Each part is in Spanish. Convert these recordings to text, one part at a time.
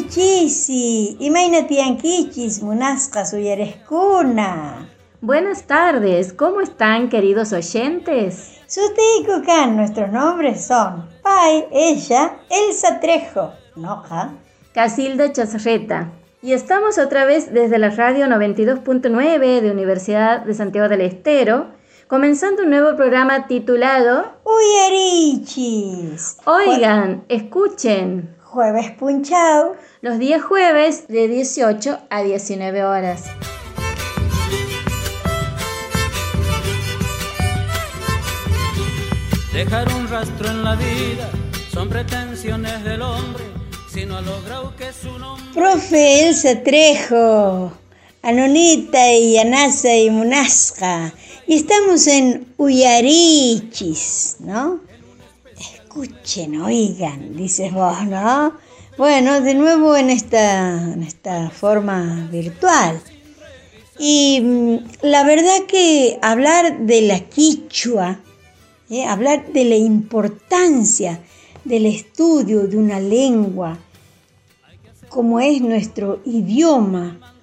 Michisi, imaynatiyankichis munasqa suyareskuna. Buenas tardes, ¿cómo están queridos oyentes? Sutiyku kan, nuestros nombres son Pai, ella, Elsa Trejo, Noja, Casilda Chazarreta. Y estamos otra vez desde la radio 92.9 de Universidad de Santiago del Estero, comenzando un nuevo programa titulado Uyarichis. Oigan, escuchen, Jueves punchao. Los días jueves de 18 a 19 horas. Dejar un rastro en la vida son pretensiones del hombre si no ha logrado que su nombre Profe Elsa Trejo, Anonita y Anasa y Munasca. Y estamos en Uyarichis, ¿no? Escuchen, oigan, dices vos, ¿no? Bueno, de nuevo en esta, en esta forma virtual. Y mm, la verdad que hablar de la quichua, ¿eh? hablar de la importancia del estudio de una lengua, como es nuestro idioma,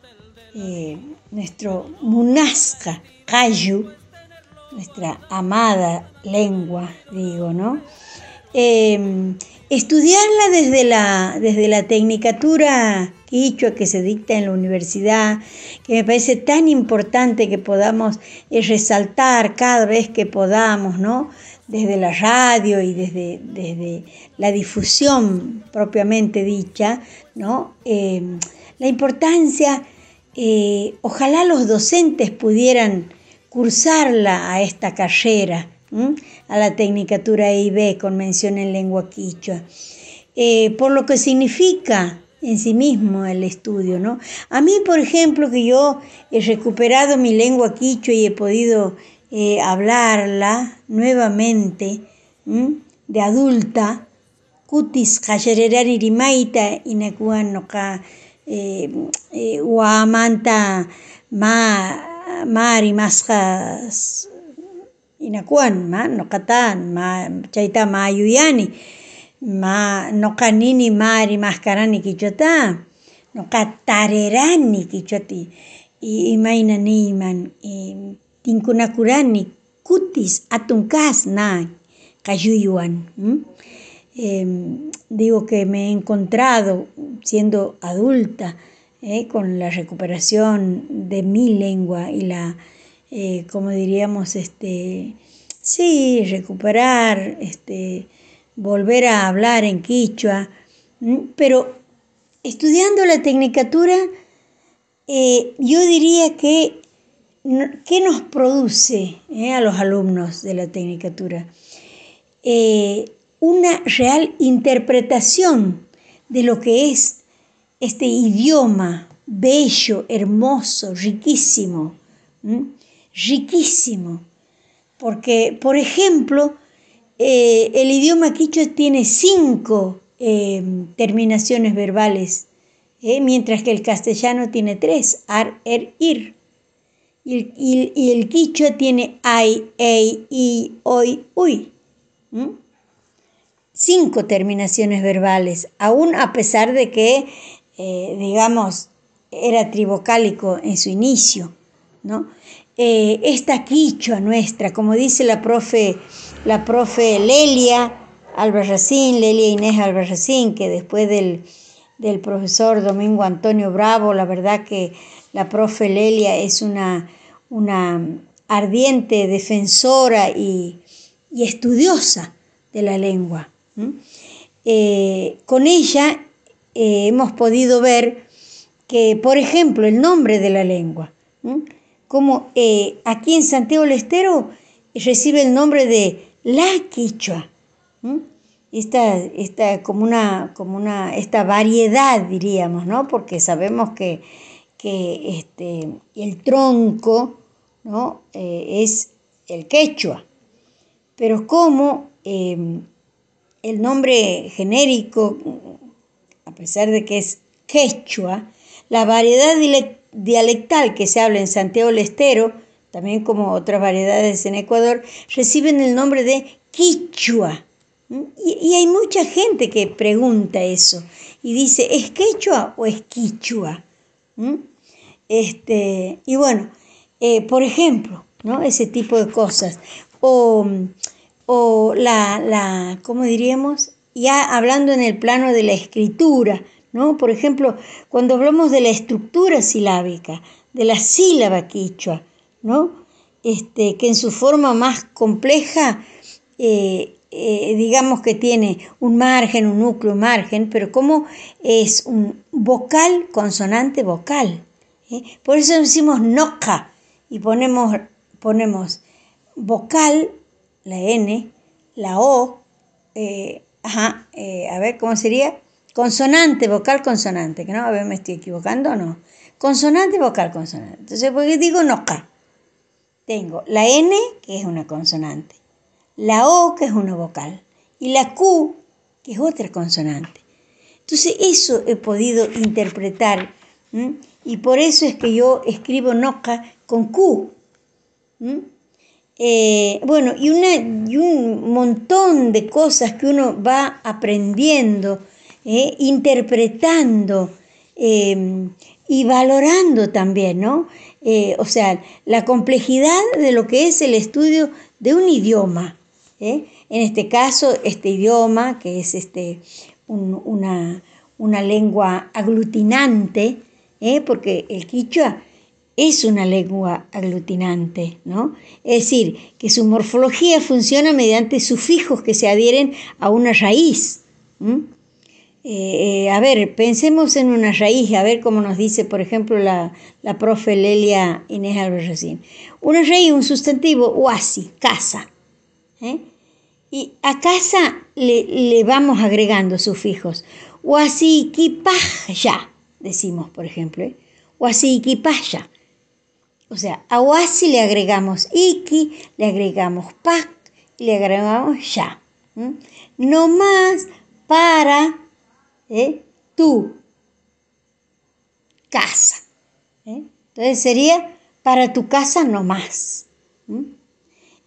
eh, nuestro munasca, kayu, nuestra amada lengua, digo, ¿no? Eh, estudiarla desde la, desde la tecnicatura quichua que se dicta en la universidad, que me parece tan importante que podamos eh, resaltar cada vez que podamos, ¿no? Desde la radio y desde, desde la difusión propiamente dicha, ¿no? Eh, la importancia, eh, ojalá los docentes pudieran cursarla a esta carrera. A la Tecnicatura IB con mención en lengua quichua, eh, por lo que significa en sí mismo el estudio, ¿no? A mí, por ejemplo, que yo he recuperado mi lengua quichua y he podido eh, hablarla nuevamente de adulta, kutis qasharararirimayta inakuwan noqa eh, eh, waamanta ma inakuwan ma noqata ma chayta ma noqa nini mari maskarani quichuata noqa tarirani quichuati y imayna niyman tinkunakurani kutis atun kasna qayuywan ¿m? Eh, digo que me he encontrado siendo adulta eh, con la recuperación de mi lengua y la, eh, como diríamos, este, sí, recuperar, este, volver a hablar en quichua, pero estudiando la tecnicatura, eh, yo diría que, ¿qué nos produce eh, a los alumnos de la tecnicatura? Una real interpretación de lo que es este idioma bello, hermoso, riquísimo. Riquísimo. Porque, por ejemplo, eh, el idioma quichua tiene cinco eh, terminaciones verbales, eh, mientras que el castellano tiene tres, ar, er, ir. Y el, y- el quichua tiene ay, ei, i, oi, uy. Cinco terminaciones verbales, aún a pesar de que, digamos, era trivocálico en su inicio, Eh, esta quichua nuestra, como dice la profe, la profe Lelia Albarracín, Lelia Inés Albarracín, que después del, del profesor Domingo Antonio Bravo, la verdad que la profe Lelia es una, una ardiente defensora y, y estudiosa de la lengua. Eh, con ella eh, hemos podido ver que, por ejemplo, el nombre de la lengua. Como eh, aquí en Santiago del Estero recibe el nombre de la quichua. Esta, esta, como una, como una, esta variedad, diríamos, ¿no? Porque sabemos que, que este, el tronco ¿no? Eh, es el quechua. Pero como eh, el nombre genérico, a pesar de que es quechua, la variedad dialectal que se habla en Santiago del Estero, también como otras variedades en Ecuador, reciben el nombre de quichua. Y, hay mucha gente que pregunta eso y dice, ¿es quechua o es quichua? Este, y bueno, eh, por ejemplo, ¿no? ese tipo de cosas. O, o la, la, ¿cómo diríamos? Ya hablando en el plano de la escritura, ¿no? Por ejemplo, cuando hablamos de la estructura silábica, de la sílaba quichua, ¿no? Este, que en su forma más compleja eh, eh, digamos que tiene un margen, un núcleo, margen, pero como es un vocal, consonante, vocal. ¿eh? Por eso decimos noca y ponemos, ponemos vocal, la N, la O, ajá, a ver, ¿cómo sería? Consonante, vocal, consonante, que no, a ver, me estoy equivocando no. Consonante, vocal, consonante. Entonces, ¿por qué digo noca? Tengo la N, que es una consonante la O, que es una vocal, y la Q, que es otra consonante. Entonces eso he podido interpretar y por eso es que yo escribo noca con Q. Eh, bueno, y, una, y, un montón de cosas que uno va aprendiendo, eh, interpretando em, y valorando también, ¿no? Eh, o sea, la complejidad de lo que es el estudio de un idioma. ¿eh? En este caso, este idioma, que es este, una, lengua aglutinante, porque el quichua es una lengua aglutinante, ¿no? Es decir, que su morfología funciona mediante sufijos que se adhieren a una raíz. Eh, a ver, pensemos en una raíz, a ver cómo nos dice, por ejemplo, la, la profe Lelia Inés Alvarez Una raíz, un sustantivo, uasi, casa. ¿eh? Y a casa le, vamos agregando sufijos. ya decimos, por ejemplo. ¿eh? Huasiquipaya. O sea, a wasi le agregamos iki, le agregamos pak, le agregamos ya. No más para ¿eh? tu casa. ¿eh? Entonces sería para tu casa no más.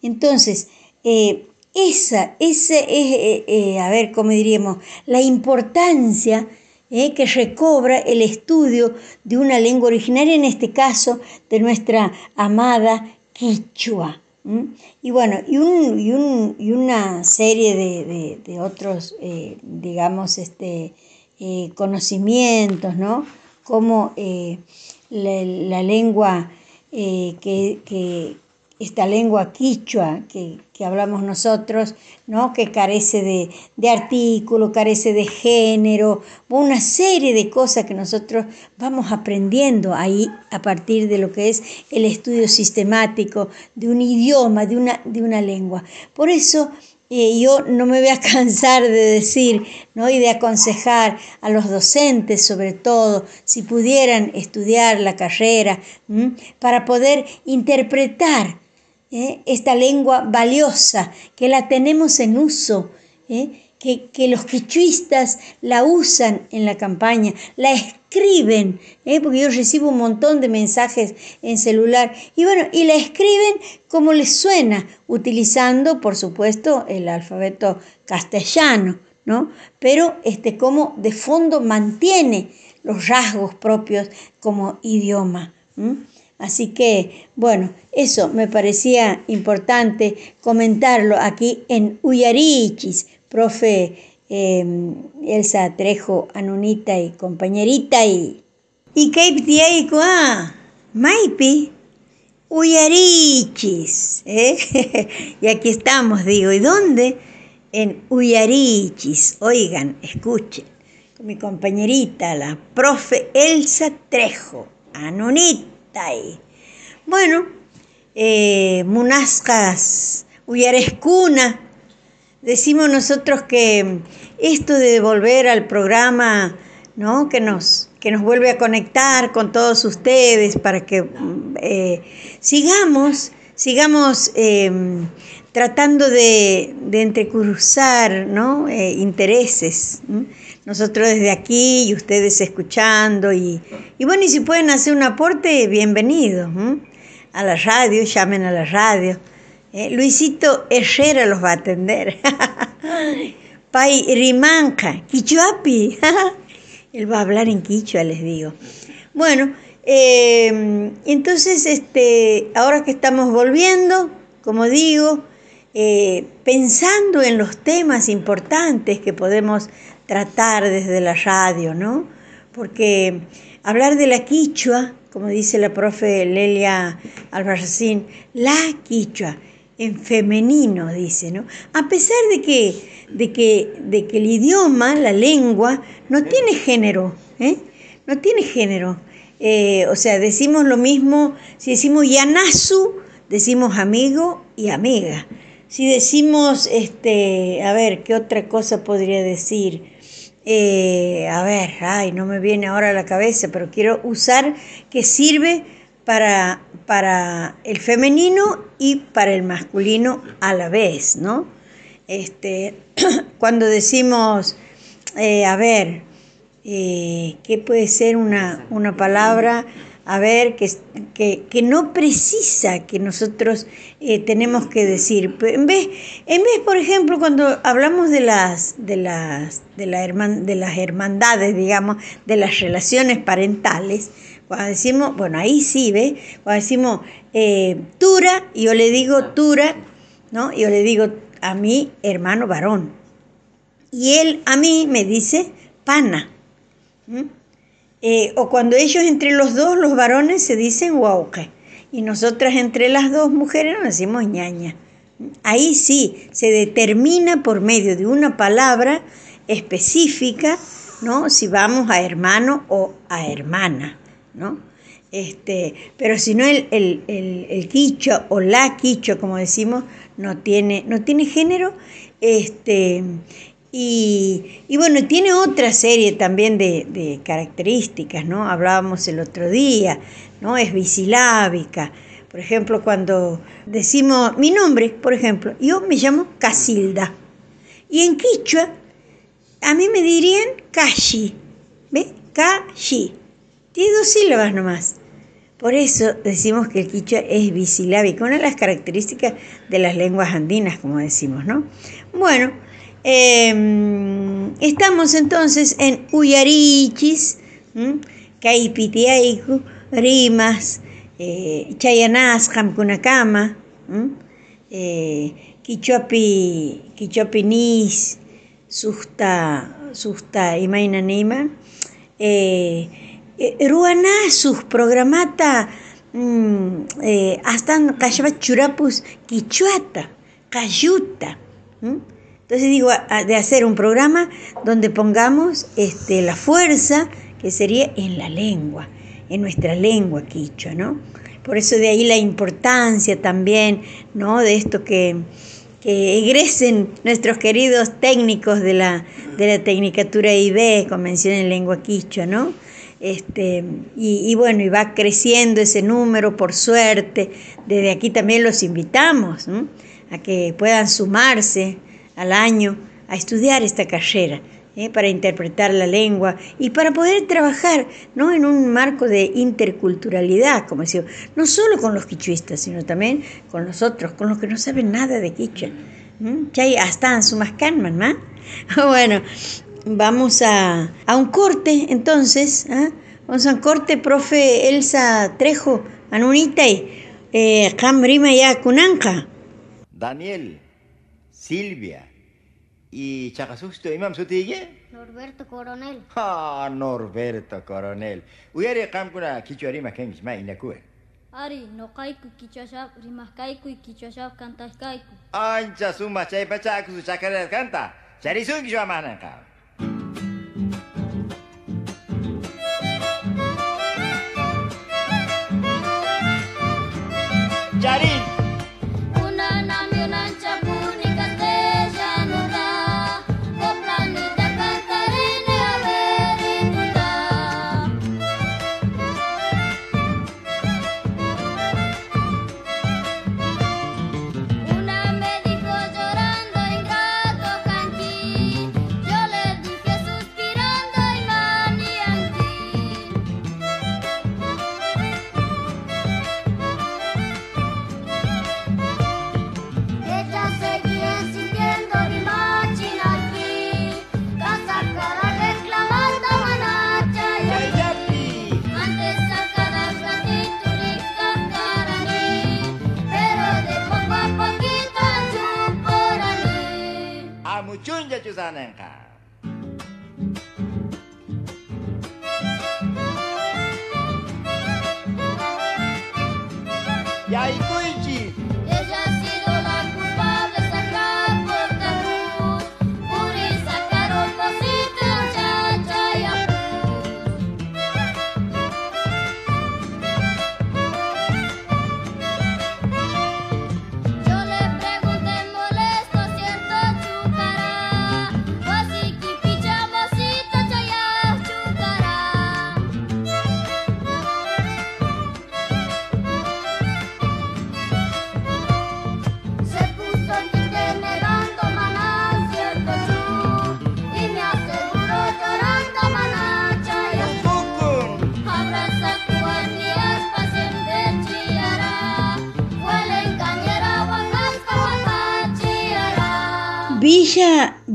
Entonces, eh, esa, esa es, eh, a ver, ¿cómo diríamos? La importancia que recobra el estudio de una lengua originaria, en este caso de nuestra amada quichua. Y bueno, y, un, y, una serie de, otros, digamos, este, conocimientos, ¿no? Como la, lengua que, esta lengua quichua que, hablamos nosotros, ¿no? que carece de, de, artículo, carece de género, una serie de cosas que nosotros vamos aprendiendo ahí a partir de lo que es el estudio sistemático de un idioma, de una, de una lengua. Por eso yo no me voy a cansar de decir ¿no? y de aconsejar a los docentes, sobre todo, si pudieran estudiar la carrera, para poder interpretar ¿eh? esta lengua valiosa, que la tenemos en uso, ¿eh? Que, los quichuistas la usan en la campaña, la escriben, ¿eh? porque yo recibo un montón de mensajes en celular, y bueno, y la escriben como les suena, utilizando, por supuesto, el alfabeto castellano, ¿no? Pero este, como de fondo mantiene los rasgos propios como idioma. Así que, bueno, eso me parecía importante comentarlo aquí en Uyarichis, profe em, Elsa Trejo, Anunita y compañerita y... Y Cape Maipi, Uyarichis, ¿eh? y aquí estamos, digo, ¿y dónde? En Uyarichis, oigan, escuchen, con mi compañerita, la profe Elsa Trejo, Anunita bueno, eh, Munascas, Uyarescuna, decimos nosotros que esto de volver al programa, ¿no? Que nos, que nos vuelve a conectar con todos ustedes para que eh, sigamos, sigamos em, tratando de, de entrecruzar ¿no? Eh, intereses nosotros desde aquí y ustedes escuchando. Y, bueno, y si pueden hacer un aporte, bienvenido a la radio, llamen a la radio. Eh, Luisito Herrera los va a atender. Pai rimanca, quichuapi. Él va a hablar en quichua, les digo. Bueno, eh, entonces, este, ahora que estamos volviendo, como digo, eh, pensando en los temas importantes que podemos tratar desde la radio, ¿no? Porque hablar de la quichua, como dice la profe Lelia Albarracín, la quichua, en femenino, dice, ¿no? A pesar de que, de que, de que el idioma, la lengua, no tiene género, ¿eh? No tiene género. Eh, o sea, decimos lo mismo, si decimos yanasu, decimos amigo y amiga. Si decimos, este, a ver, ¿qué otra cosa podría decir? Eh, a ver, ay, no me viene ahora a la cabeza, pero quiero usar que sirve para, para el femenino y para el masculino a la vez, ¿no? Este, cuando decimos, eh, a ver, eh, ¿qué puede ser una, una palabra? A ver, que, que, que, no precisa que nosotros eh, tenemos que decir. En vez, en vez, por ejemplo, cuando hablamos de las, de, las, de, la herman, de las hermandades, digamos, de las relaciones parentales, cuando decimos, bueno, ahí sí, ¿ve? Cuando decimos eh, Tura, yo le digo Tura, ¿no? Yo le digo a mi hermano varón. Y él a mí me dice pana. ¿Mm? Eh, o cuando ellos entre los dos, los varones, se dicen guauca. Y nosotras entre las dos mujeres nos decimos ñaña. Ahí sí, se determina por medio de una palabra específica, ¿no? Si vamos a hermano o a hermana, ¿no? Este, pero si no el, el, el, el quicho o la quicho, como decimos, no tiene, no tiene género, este, y, y, bueno, tiene otra serie también de, de, características, ¿no? Hablábamos el otro día, ¿no? Es bisilábica. Por ejemplo, cuando decimos mi nombre, por ejemplo, yo me llamo Casilda. Y en quichua, a mí me dirían Kashi. ¿Ve? Kashi. Tiene dos sílabas nomás. Por eso decimos que el quichua es bisilábico, una de las características de las lenguas andinas, como decimos, ¿no? Bueno, eh, estamos entonces en Uyarichis, Caipitiaiku, Rimas, eh, Chayanás, Hamkunakama, eh, Quichuapi, Quichuapinis, Susta, Susta Imainanima, eh, Ruana sus programata mm, eh, hasta Kashabat Churapus Quichuata, Cayuta. Entonces digo, de hacer un programa donde pongamos este, la fuerza que sería en la lengua, en nuestra lengua quichua, ¿no? Por eso de ahí la importancia también, ¿no? De esto que, que egresen nuestros queridos técnicos de la, de la Tecnicatura IB, Convención en Lengua Quichua, ¿no? Este, y, y, bueno, y va creciendo ese número, por suerte. Desde aquí también los invitamos a que puedan sumarse al año a estudiar esta carrera. ¿eh? para interpretar la lengua y para poder trabajar ¿no? en un marco de interculturalidad, como decía, no solo con los quichuistas, sino también con los otros, con los que no saben nada de quichua. Chay hasta en su mascanman, ¿no? Bueno, vamos a, a, un corte entonces, ¿eh? vamos a un corte, profe Elsa Trejo, Anunita y eh, Cambrima ya Kunanka. Daniel, Silvia, y chakasusto imam sutiye Norberto Coronel. Ha Norberto Coronel. Uyari qamkuna kichwa rima kengish ma inakue ari noqayku kichwashap rimasqayku y kichwashap kantashqayku ancha suma chaypa chakusu chakarayarkanta charisunki shuamananqa charin Una me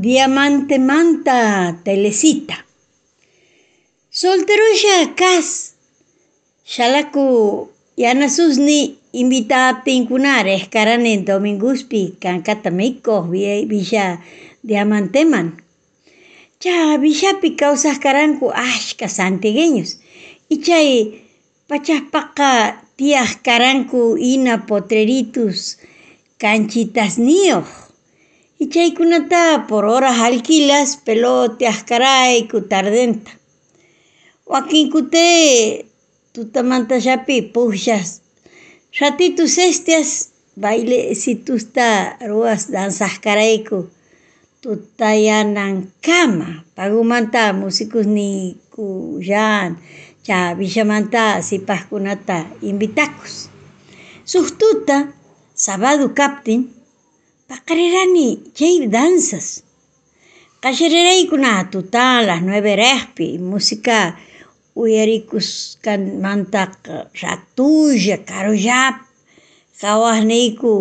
Diamante Manta Telecita. Solterulla Cas. Shalaku Yanasusni invita tinkunar escarane dominguspi kankatamico Villa Diamanteman. Ya Villapi causas caranku ashka santigueños. Y chay pachaspaqa tias caranku ina potreritus canchitas nioj. Y chaykunata por horas alquilas pelote ascarayku tardenta. Wakinkute tutamantallapi pushas. Ratitus estias baile situsta ruas danzascarayku tutayanan kama. Pagumanta musikus ni kuyan. Cha villamanta sipaskunata invitakus. Sustuta sábado captain Paqarirani jay danzas. Qallariraikunatukta las nueve rejpi música uyarikusqanmantaqa ratulla karullap qhawaqniyku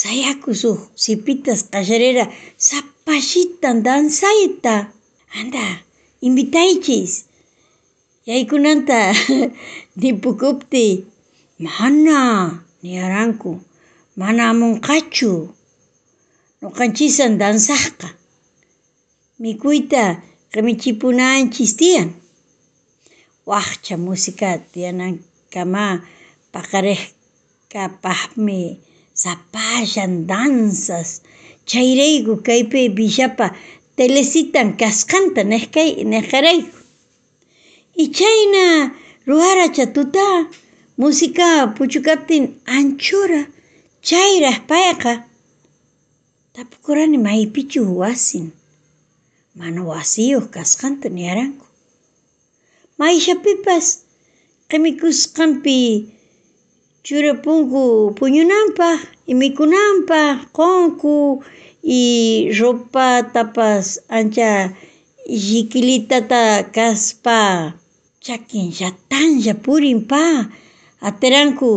sayaku suk sipitas qallarira sapallitan danzaita. anda invitaychis yaykunanta dipukupti. mana Niaranku mana amunqachu Nuqanchisan dansaqqa. Mikuyta qimichipunanchis tiyan. Waqcha música tianankama paqariqkapaqmi sapallan danzas chayrayku kaypi villapa telesitan kasqanta niqkay niqarayku. Y chayna ruwaracha tuta música puchukaptin anchura chayraq payqa. Tapukurani maypichu wasin. Mana wasiyuq kasqanta niyaranku. Mayshapipas qimikusqanpi churapunku puñunanpaq y mikunanpaq qunqu y ropatapas ancha llikilitata kaspa chakin llatanja purinpa atiranku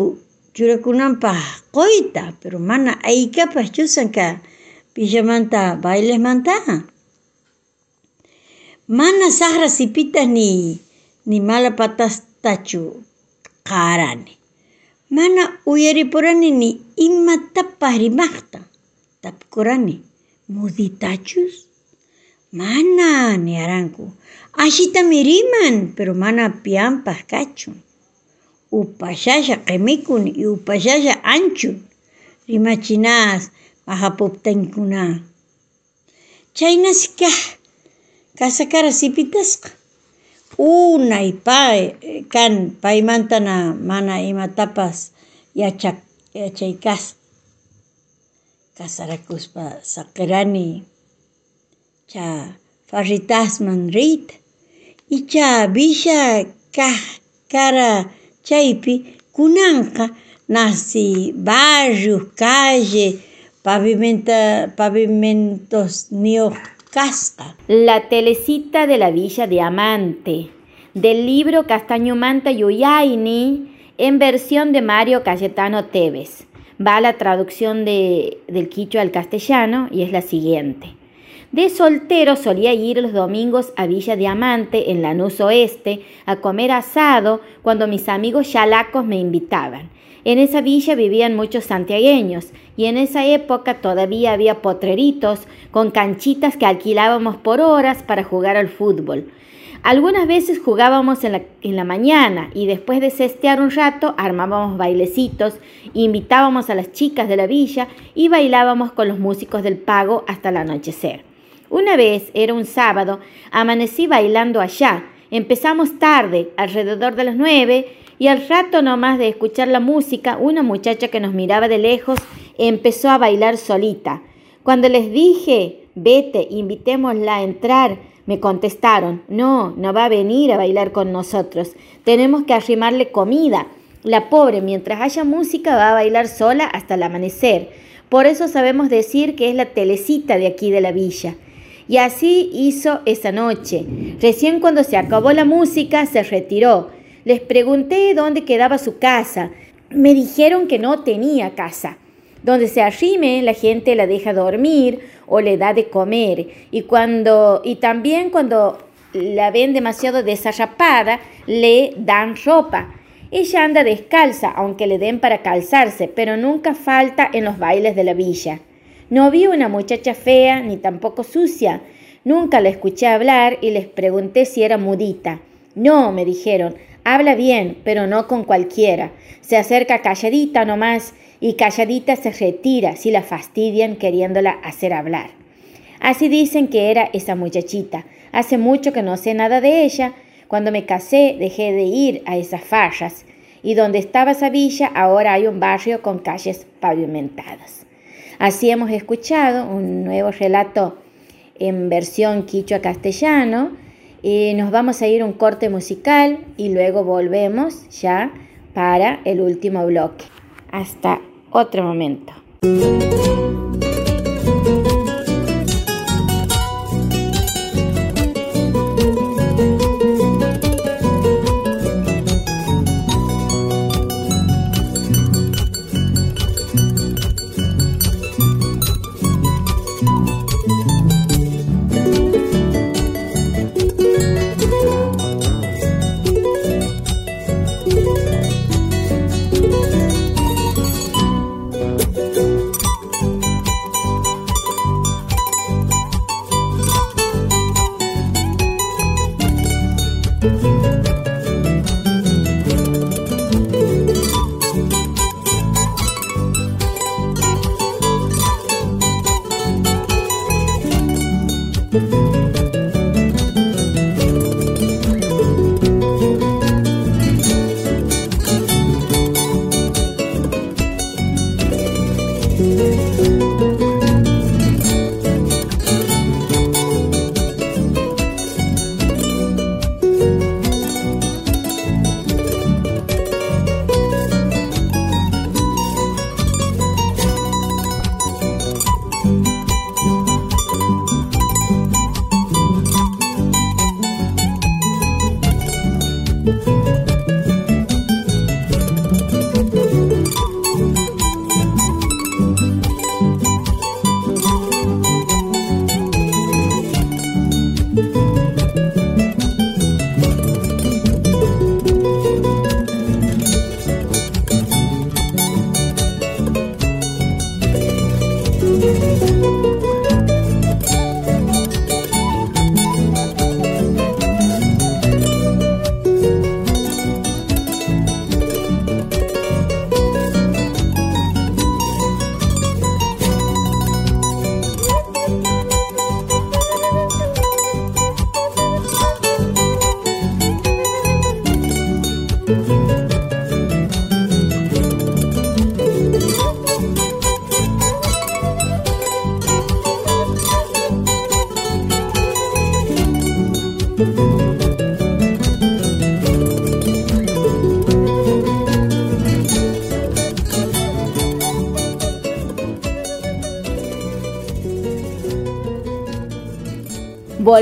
churakunanpaq qoyta pero mana aykapas chusanka villamanta bailesmanta. Mana saqra sipitas ni ni malapatastachu qarani. Mana uyaripurani ni imatapas rimaqta. Tapukurani muditachus. Mana niyaranku. Ashitami riman pero mana pianpas kachun. Upashasha qimikun y upashasha anchun. Rimachinas mahapuptankuna. Chaynas kah kasakara sipitasqa. Unay pay kan paymantana mana imatapas yachak yachaykas. Kasarakuspa saqirani cha farritasman riyta. Y cha villa kah kara chaypi kunanqa nasi barrios, calle, pavimenta, pavimentos kasqa. La telecita de la Villa Diamante, del libro Castaño Manta Yuyayni, en versión de Mario Cayetano Tevez. Va la traducción de, del quichua al castellano y es la siguiente. De soltero solía ir los domingos a Villa Diamante, en Lanús Oeste, a comer asado cuando mis amigos yalacos me invitaban. En esa villa vivían muchos santiagueños y en esa época todavía había potreritos con canchitas que alquilábamos por horas para jugar al fútbol. Algunas veces jugábamos en la, mañana y después de cestear un rato armábamos bailecitos, invitábamos a las chicas de la villa y bailábamos con los músicos del pago hasta el anochecer. Una vez, era un sábado, amanecí bailando allá. Empezamos tarde, alrededor de las nueve, y al rato nomás de escuchar la música, una muchacha que nos miraba de lejos empezó a bailar solita. Cuando les dije, vete, invitémosla a entrar, me contestaron, no, no va a venir a bailar con nosotros, tenemos que arrimarle comida. La pobre, mientras haya música, va a bailar sola hasta el amanecer. Por eso sabemos decir que es la telecita de aquí de la villa. Y así hizo esa noche. Recién cuando se acabó la música, se retiró. Les pregunté dónde quedaba su casa. Me dijeron que no tenía casa. Donde se arrime, la gente la deja dormir o le da de comer. Y, cuando, y también cuando la ven demasiado desarrapada, le dan ropa. Ella anda descalza, aunque le den para calzarse, pero nunca falta en los bailes de la villa. No vi una muchacha fea ni tampoco sucia. Nunca la escuché hablar y les pregunté si era mudita. No, me dijeron, Habla bien, pero no con cualquiera. Se acerca calladita nomás y calladita se retira si la fastidian queriéndola hacer hablar. Así dicen que era esa muchachita. Hace mucho que no sé nada de ella. Cuando me casé dejé de ir a esas fallas. Y donde estaba esa villa ahora hay un barrio con calles pavimentadas. Así hemos escuchado un nuevo relato en versión quichua castellano y nos vamos a ir un corte musical y luego volvemos ya para el último bloque. Hasta otro momento.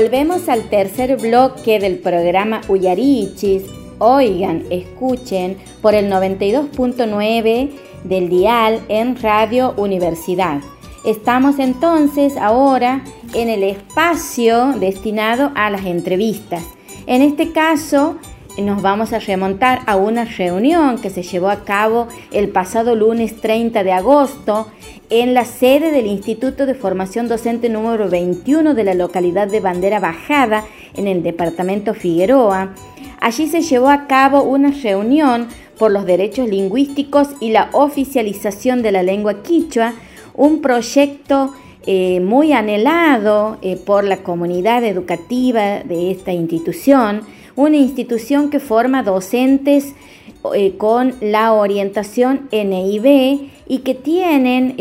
Volvemos al tercer bloque del programa Uyarichis. Oigan, escuchen por el 92.9 del dial en Radio Universidad. Estamos entonces ahora en el espacio destinado a las entrevistas. En este caso, nos vamos a remontar a una reunión que se llevó a cabo el pasado lunes 30 de agosto en la sede del Instituto de Formación Docente número 21 de la localidad de Bandera Bajada, en el departamento Figueroa. Allí se llevó a cabo una reunión por los derechos lingüísticos y la oficialización de la lengua quichua, un proyecto eh, muy anhelado eh, por la comunidad educativa de esta institución, una institución que forma docentes eh, con la orientación NIB y que tienen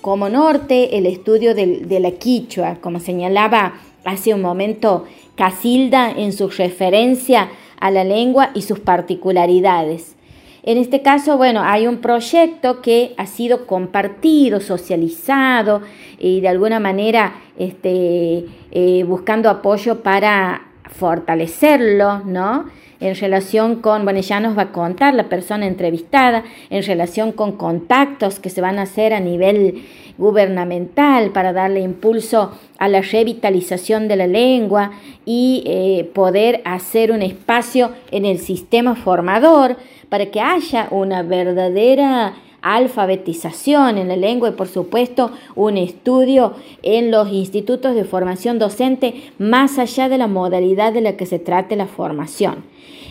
como norte el estudio de la quichua, como señalaba hace un momento Casilda en su referencia a la lengua y sus particularidades. En este caso, bueno, hay un proyecto que ha sido compartido, socializado y de alguna manera este, eh, buscando apoyo para fortalecerlo, ¿no? En relación con, bueno, ya nos va a contar la persona entrevistada, en relación con contactos que se van a hacer a nivel gubernamental para darle impulso a la revitalización de la lengua y eh, poder hacer un espacio en el sistema formador para que haya una verdadera alfabetización en la lengua y por supuesto un estudio en los institutos de formación docente más allá de la modalidad de la que se trate la formación.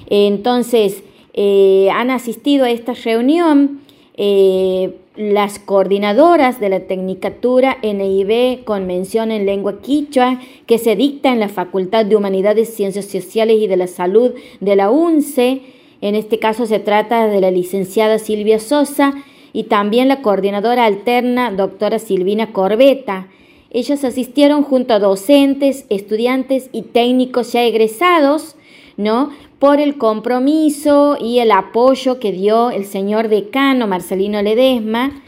Entonces, eh, han asistido a esta reunión eh, las coordinadoras de la Tecnicatura NIB con mención en lengua quichua que se dicta en la Facultad de Humanidades, Ciencias Sociales y de la Salud de la UNCE. En este caso se trata de la licenciada Silvia Sosa y también la coordinadora alterna, doctora Silvina Corbeta. Ellos asistieron junto a docentes, estudiantes y técnicos ya egresados, ¿no? por el compromiso y el apoyo que dio el señor decano Marcelino Ledesma,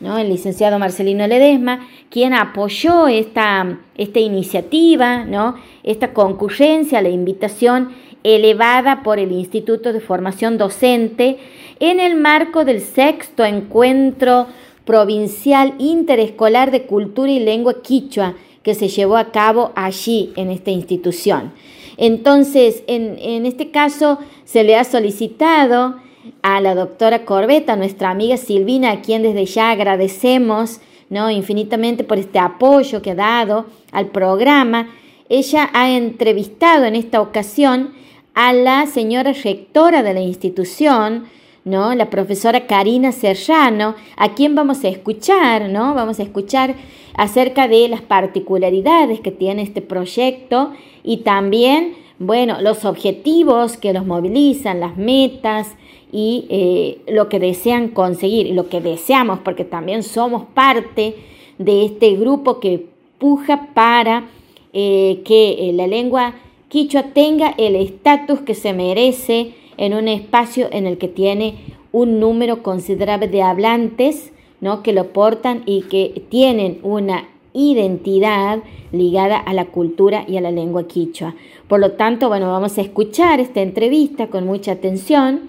¿no? el licenciado Marcelino Ledesma, quien apoyó esta, esta iniciativa, ¿no? esta concurrencia, la invitación elevada por el Instituto de Formación Docente en el marco del sexto encuentro provincial interescolar de cultura y lengua quichua que se llevó a cabo allí en esta institución. Entonces, en, este caso, se le ha solicitado a la doctora Corbeta, nuestra amiga Silvina, a quien desde ya agradecemos ¿no? infinitamente por este apoyo que ha dado al programa. Ella ha entrevistado en esta ocasión a la señora rectora de la institución, ¿no? La profesora Karina Serrano, a quien vamos a escuchar, ¿no? Vamos a escuchar acerca de las particularidades que tiene este proyecto y también, bueno, los objetivos que los movilizan, las metas y eh, lo que desean conseguir lo que deseamos, porque también somos parte de este grupo que puja para eh, que eh, la lengua quichua tenga el estatus que se merece en un espacio en el que tiene un número considerable de hablantes ¿no? que lo portan y que tienen una identidad ligada a la cultura y a la lengua quichua. Por lo tanto, bueno, vamos a escuchar esta entrevista con mucha atención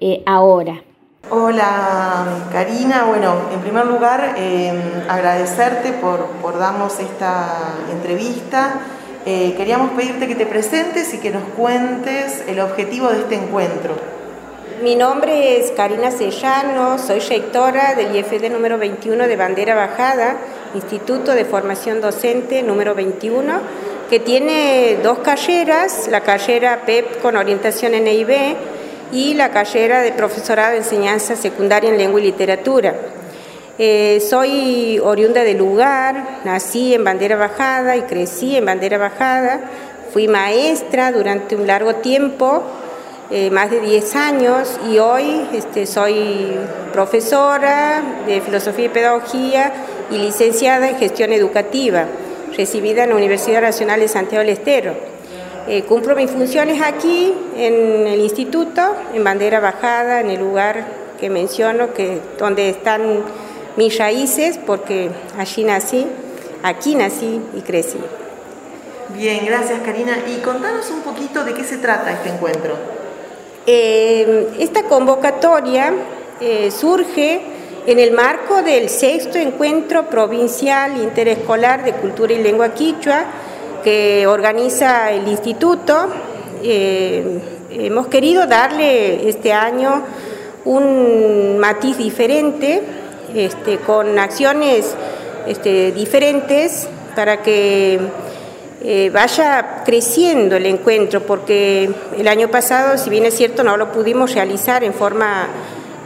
eh, ahora. Hola Karina, bueno, en primer lugar eh, agradecerte por, por, darnos esta entrevista. Eh, queríamos pedirte que te presentes y que nos cuentes el objetivo de este encuentro. Mi nombre es Karina Sellano, soy rectora del IFD número 21 de Bandera Bajada, Instituto de Formación Docente número 21, que tiene dos carreras, la carrera PEP con orientación en EIB y la carrera de profesorado de enseñanza secundaria en lengua y literatura. Eh, soy oriunda del lugar, nací en Bandera Bajada y crecí en Bandera Bajada, fui maestra durante un largo tiempo, eh, más de 10 años y hoy este, soy profesora de filosofía y pedagogía y licenciada en gestión educativa, recibida en la Universidad Nacional de Santiago del Estero. Eh, cumplo mis funciones aquí en el instituto, en bandera bajada, en el lugar que menciono, que, donde están mis raíces, porque allí nací, aquí nací y crecí. Bien, gracias Karina. Y contanos un poquito de qué se trata este encuentro. Eh, esta convocatoria eh, surge en el marco del sexto encuentro provincial interescolar de cultura y lengua quichua que organiza el instituto, eh, hemos querido darle este año un matiz diferente, este, con acciones este, diferentes para que eh, vaya creciendo el encuentro, porque el año pasado, si bien es cierto, no lo pudimos realizar en forma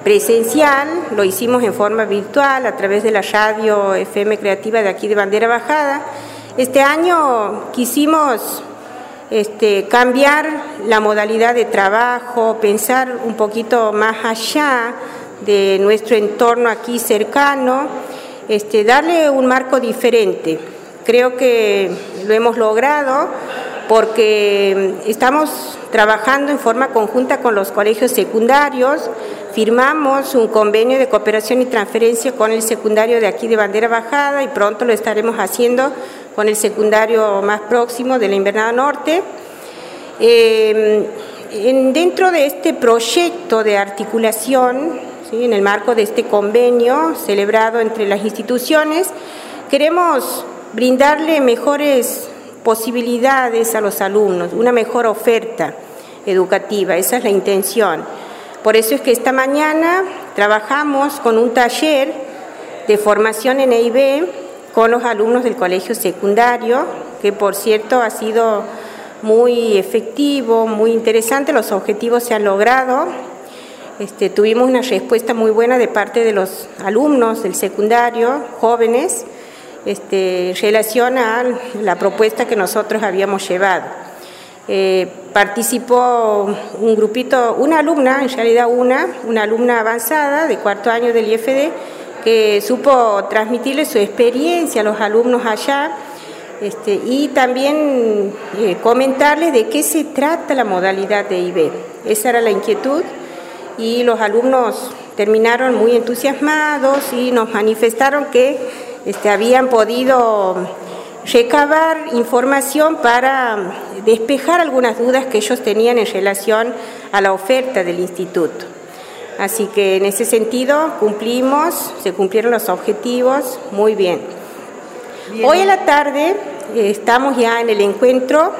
presencial, lo hicimos en forma virtual a través de la radio FM Creativa de aquí de Bandera Bajada. Este año quisimos este, cambiar la modalidad de trabajo, pensar un poquito más allá de nuestro entorno aquí cercano, este, darle un marco diferente. Creo que lo hemos logrado porque estamos trabajando en forma conjunta con los colegios secundarios, firmamos un convenio de cooperación y transferencia con el secundario de aquí de Bandera Bajada y pronto lo estaremos haciendo con el secundario más próximo de la Invernada Norte. Eh, en, dentro de este proyecto de articulación, en el marco de este convenio celebrado entre las instituciones, queremos brindarle mejores posibilidades a los alumnos, una mejor oferta educativa, esa es la intención. Por eso es que esta mañana trabajamos con un taller de formación en EIB con los alumnos del colegio secundario, que por cierto ha sido muy efectivo, muy interesante, los objetivos se han logrado. Este, tuvimos una respuesta muy buena de parte de los alumnos del secundario, jóvenes, este, relación a la propuesta que nosotros habíamos llevado. Eh, participó un grupito, una alumna, en realidad una, una alumna avanzada de cuarto año del IFD, que supo transmitirle su experiencia a los alumnos allá este, y también eh, comentarles de qué se trata la modalidad de IB. Esa era la inquietud y los alumnos terminaron muy entusiasmados y nos manifestaron que este, habían podido recabar información para despejar algunas dudas que ellos tenían en relación a la oferta del instituto. Así que en ese sentido cumplimos, se cumplieron los objetivos muy bien. Hoy a la tarde eh, estamos ya en el encuentro,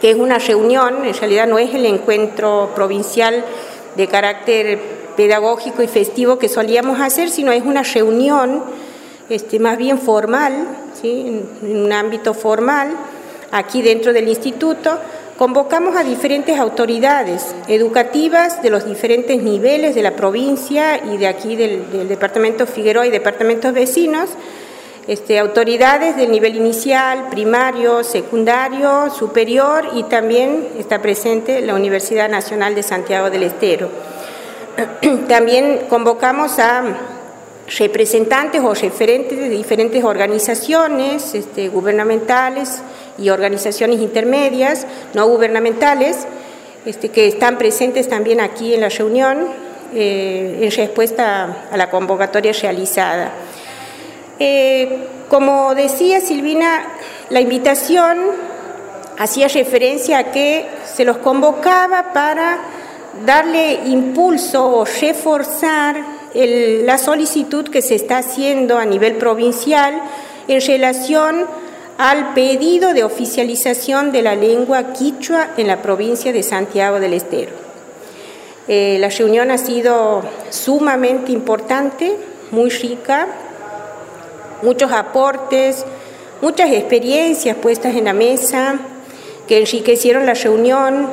que es una reunión, en realidad no es el encuentro provincial de carácter pedagógico y festivo que solíamos hacer, sino es una reunión este, más bien formal, ¿sí? en un ámbito formal, aquí dentro del instituto, Convocamos a diferentes autoridades educativas de los diferentes niveles de la provincia y de aquí del, departamento Figueroa y departamentos vecinos, este, autoridades del nivel inicial, primario, secundario, superior y también está presente la Universidad Nacional de Santiago del Estero. También convocamos a representantes o referentes de diferentes organizaciones este, gubernamentales y organizaciones intermedias, no gubernamentales, este, que están presentes también aquí en la reunión eh, en respuesta a la convocatoria realizada. Eh, como decía Silvina, la invitación hacía referencia a que se los convocaba para darle impulso o reforzar la solicitud que se está haciendo a nivel provincial en relación al pedido de oficialización de la lengua quichua en la provincia de Santiago del Estero. Eh, la reunión ha sido sumamente importante, muy rica, muchos aportes, muchas experiencias puestas en la mesa que enriquecieron la reunión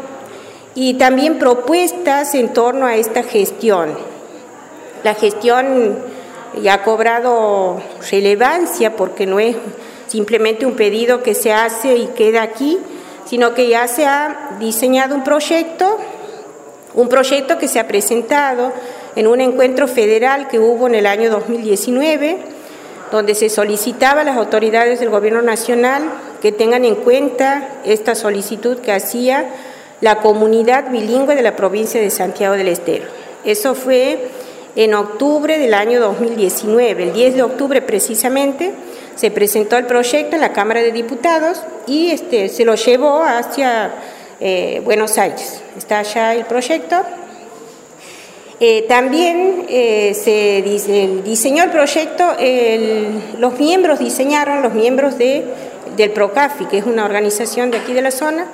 y también propuestas en torno a esta gestión. La gestión ya ha cobrado relevancia porque no es simplemente un pedido que se hace y queda aquí, sino que ya se ha diseñado un proyecto, un proyecto que se ha presentado en un encuentro federal que hubo en el año 2019, donde se solicitaba a las autoridades del Gobierno Nacional que tengan en cuenta esta solicitud que hacía la comunidad bilingüe de la provincia de Santiago del Estero. Eso fue en octubre del año 2019, el 10 de octubre precisamente, se presentó el proyecto en la Cámara de Diputados y este, se lo llevó hacia eh, Buenos Aires. Está allá el proyecto. Eh, también eh, se diseñó el proyecto, los miembros diseñaron, los miembros de, del PROCAFI, que es una organización de aquí de la zona,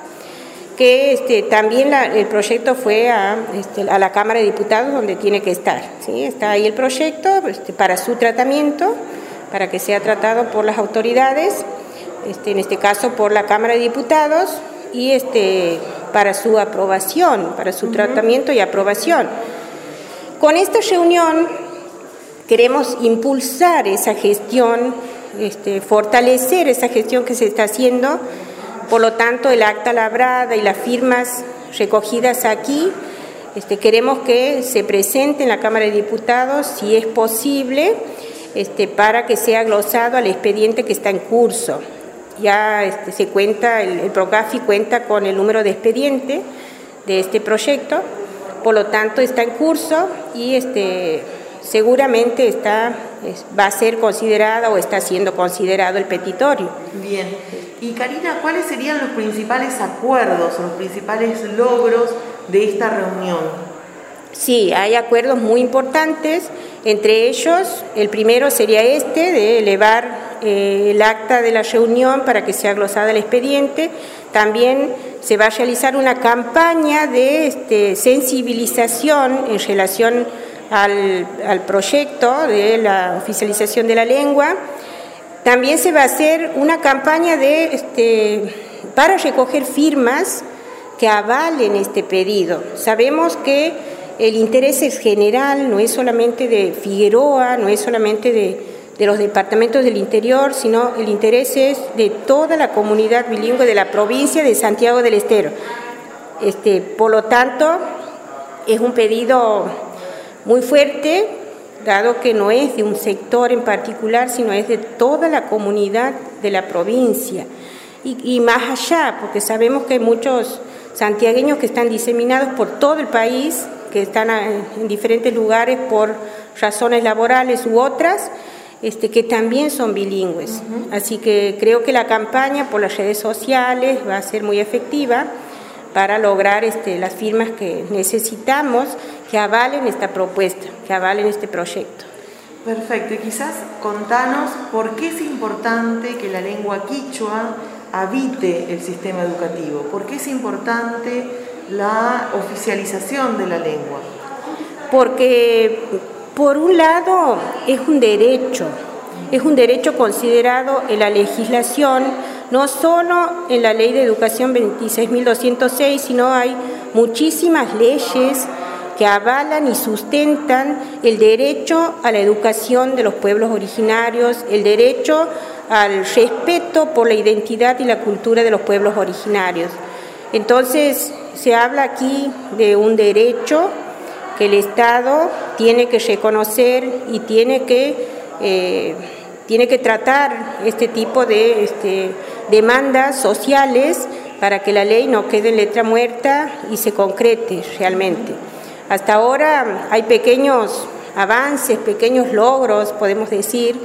que este, también la- el proyecto fue a, este, a la Cámara de Diputados donde tiene que estar. ¿sí? Está ahí el proyecto este, para su tratamiento, para que sea tratado por las autoridades, en este caso por la Cámara de Diputados, y este, para su aprobación, para su tratamiento y aprobación. Con esta reunión queremos impulsar esa gestión, este, fortalecer esa gestión que se está haciendo. Por lo tanto, el acta labrada y las firmas recogidas aquí, este, queremos que se presente en la Cámara de Diputados, si es posible, este, para que sea glosado al expediente que está en curso. Ya se cuenta, el, el PROCAFI cuenta con el número de expediente de este proyecto, por lo tanto está en curso y este, seguramente está, es- va a ser considerada o está siendo considerado el petitorio. Bien. Y Karina, ¿cuáles serían los principales acuerdos los principales logros de esta reunión? Sí, hay acuerdos muy importantes, entre ellos el primero sería este, de elevar eh, el acta de la reunión para que sea glosada el expediente. También se va a realizar una campaña de este, sensibilización en relación al, proyecto de la oficialización de la lengua. También se va a hacer una campaña de, este, para recoger firmas que avalen este pedido. Sabemos que el interés es general, no es solamente de Figueroa, no es solamente de, los departamentos del interior, sino el interés es de toda la comunidad bilingüe de la provincia de Santiago del Estero. Este, por lo tanto, es un pedido muy fuerte, dado que no es de un sector en particular, sino es de toda la comunidad de la provincia. Y, y más allá, porque sabemos que hay muchos santiagueños que están diseminados por todo el país, que están a- en diferentes lugares por razones laborales u otras, este, que también son bilingües. Así que creo que la campaña por las redes sociales va a ser muy efectiva para lograr este, las firmas que necesitamos que avalen esta propuesta, que avalen este proyecto. Perfecto. Y quizás contanos por qué es importante que la lengua quichua habite el sistema educativo. ¿Por qué es importante la oficialización de la lengua? Porque, por un lado, es un derecho, es un derecho considerado en la legislación, no solo en la Ley de Educación 26.206, sino hay muchísimas leyes que avalan y sustentan el derecho a la educación de los pueblos originarios, el derecho al respeto por la identidad y la cultura de los pueblos originarios. Entonces, se habla aquí de un derecho que el Estado tiene que reconocer y tiene que, eh, tiene que tratar este tipo de este, demandas sociales para que la ley no quede en letra muerta y se concrete realmente. Hasta ahora hay pequeños avances, pequeños logros, podemos decir,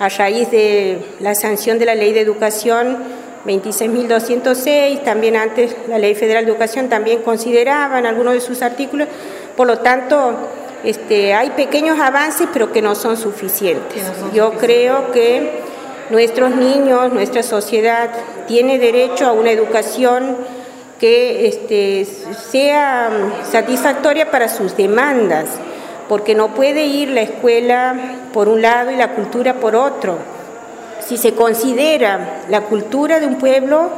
a raíz de la sanción de la Ley de Educación 26.206, también antes la Ley Federal de Educación también consideraba en algunos de sus artículos, por lo tanto, este, hay pequeños avances, pero que no son suficientes. Que no son Yo suficientes. creo que nuestros niños, nuestra sociedad, tiene derecho a una educación que este, sea satisfactoria para sus demandas, porque no puede ir la escuela por un lado y la cultura por otro. Si se considera la cultura de un pueblo,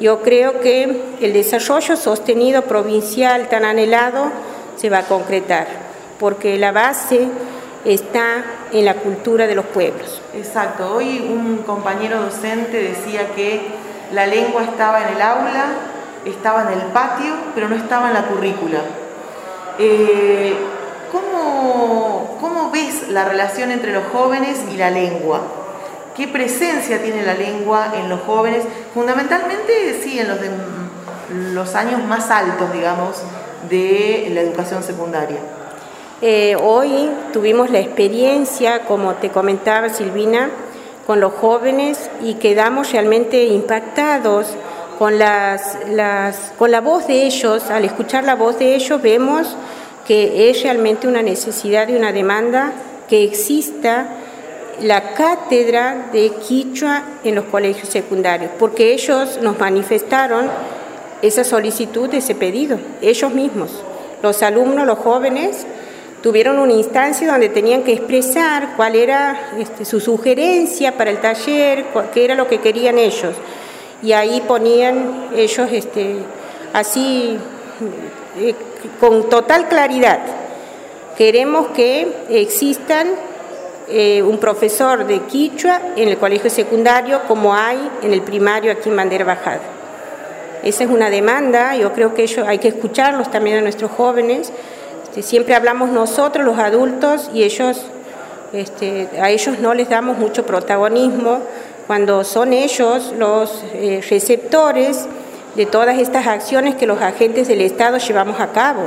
yo creo que el desarrollo sostenido provincial tan anhelado se va a concretar, porque la base está en la cultura de los pueblos. Exacto. Hoy un compañero docente decía que la lengua estaba en el aula, estaba en el patio, pero no estaba en la currícula. Eh, ¿cómo, ¿Cómo ves la relación entre los jóvenes y la lengua? ¿Qué presencia tiene la lengua en los jóvenes? Fundamentalmente, sí, en los, de, los años más altos, digamos, de la educación secundaria. Eh, hoy tuvimos la experiencia, como te comentaba Silvina, con los jóvenes y quedamos realmente impactados con, las, las, con la voz de ellos. Al escuchar la voz de ellos vemos que es realmente una necesidad y una demanda que exista la cátedra de Quichua en los colegios secundarios, porque ellos nos manifestaron esa solicitud, ese pedido, ellos mismos. Los alumnos, los jóvenes, tuvieron una instancia donde tenían que expresar cuál era este, su sugerencia para el taller, qué era lo que querían ellos. Y ahí ponían ellos este, así, eh, con total claridad, queremos que existan eh, un profesor de quichua en el colegio secundario como hay en el primario aquí en Bandera Bajada. Esa es una demanda, yo creo que ellos hay que escucharlos también a nuestros jóvenes. Este, siempre hablamos nosotros, los adultos, y ellos, este, a ellos no les damos mucho protagonismo cuando son ellos los eh, receptores de todas estas acciones que los agentes del Estado llevamos a cabo.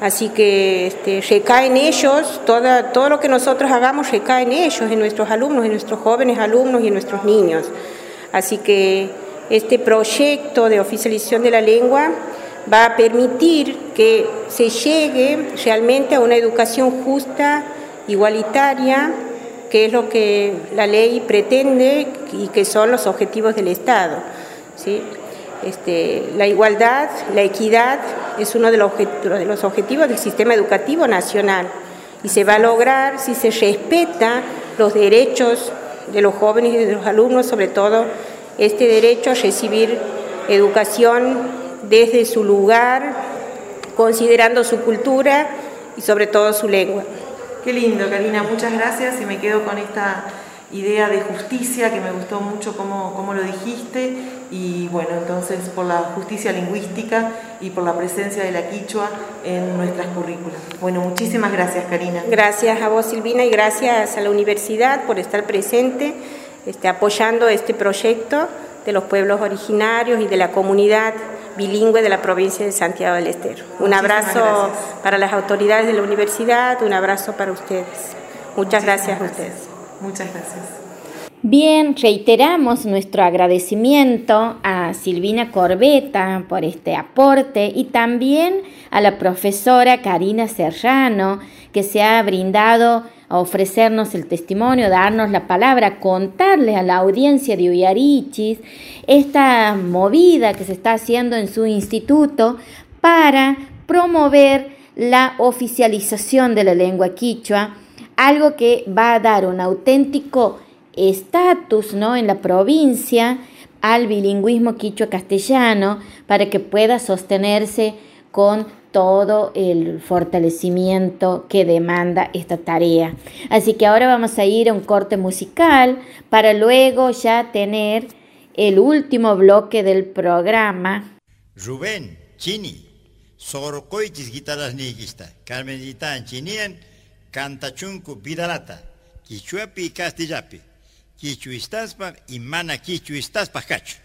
Así que este, recae en ellos, toda, todo lo que nosotros hagamos recae en ellos, en nuestros alumnos, en nuestros jóvenes alumnos y en nuestros niños. Así que este proyecto de oficialización de la lengua va a permitir que se llegue realmente a una educación justa, igualitaria, que es lo que la ley pretende y que son los objetivos del Estado. ¿sí? Este, la igualdad, la equidad es uno de los, objetivos del sistema educativo nacional y se va a lograr si se respeta los derechos de los jóvenes y de los alumnos, sobre todo este derecho a recibir educación desde su lugar, considerando su cultura y sobre todo su lengua. Qué lindo, Karina, muchas gracias y me quedo con esta idea de justicia que me gustó mucho cómo, cómo lo dijiste y bueno, entonces por la justicia lingüística y por la presencia de la quichua en nuestras currículas. Bueno, muchísimas gracias, Karina. Gracias a vos, Silvina, y gracias a la universidad por estar presente, este, apoyando este proyecto de los pueblos originarios y de la comunidad bilingüe de la provincia de Santiago del Estero. Un Muchísimas abrazo gracias. para las autoridades de la universidad, un abrazo para ustedes. Muchas Muchísimas gracias a ustedes. Muchas gracias. Bien, reiteramos nuestro agradecimiento a Silvina Corbeta por este aporte y también a la profesora Karina Serrano que se ha brindado a ofrecernos el testimonio, darnos la palabra, contarle a la audiencia de Uyarichis esta movida que se está haciendo en su instituto para promover la oficialización de la lengua quichua, algo que va a dar un auténtico estatus ¿no? en la provincia al bilingüismo quichua-castellano para que pueda sostenerse con todo el fortalecimiento que demanda esta tarea. Así que ahora vamos a ir a un corte musical para luego ya tener el último bloque del programa. Rubén, Chini, Sorokoitis guitarras nigista, Carmen Chinian, Cantachunku Vidalata, Quichuapi y Castillapi, Quichuistaspa y Mana Quichuistaspa Cacho.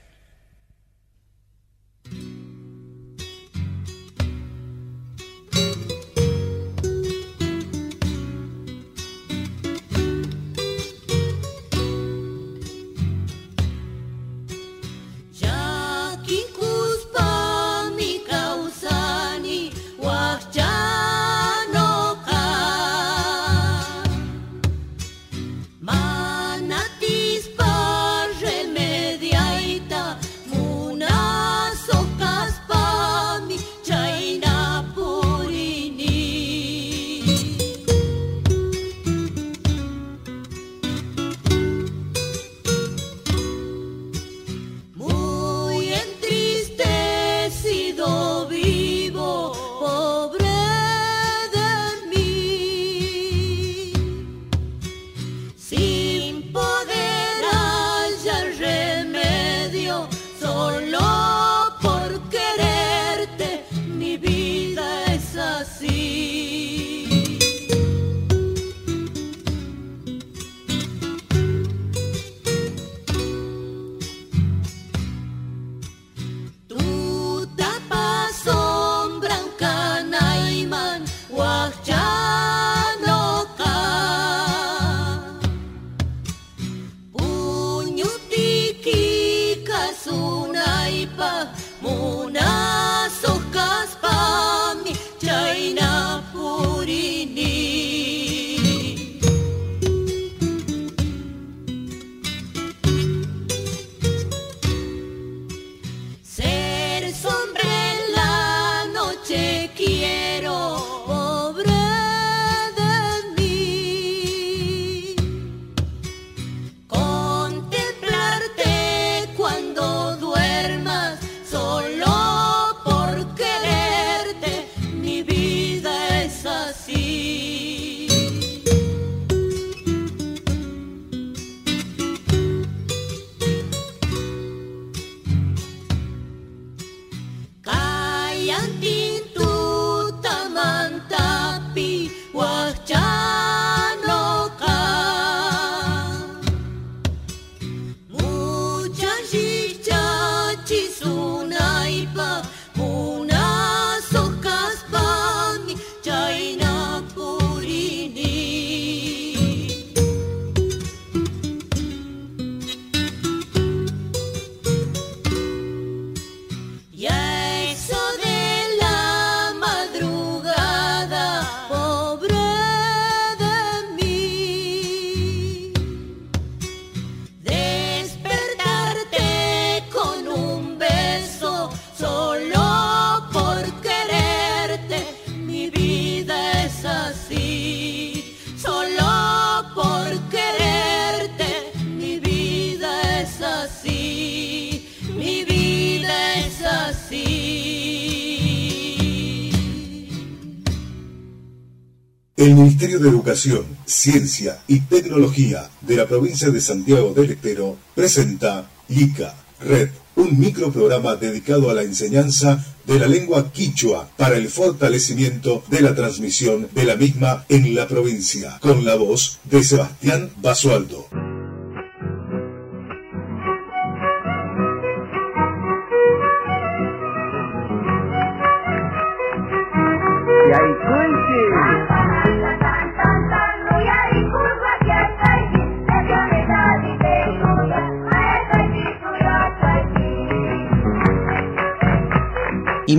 Ciencia y Tecnología de la provincia de Santiago del Estero presenta LICA, Red, un microprograma dedicado a la enseñanza de la lengua quichua para el fortalecimiento de la transmisión de la misma en la provincia, con la voz de Sebastián Basualdo.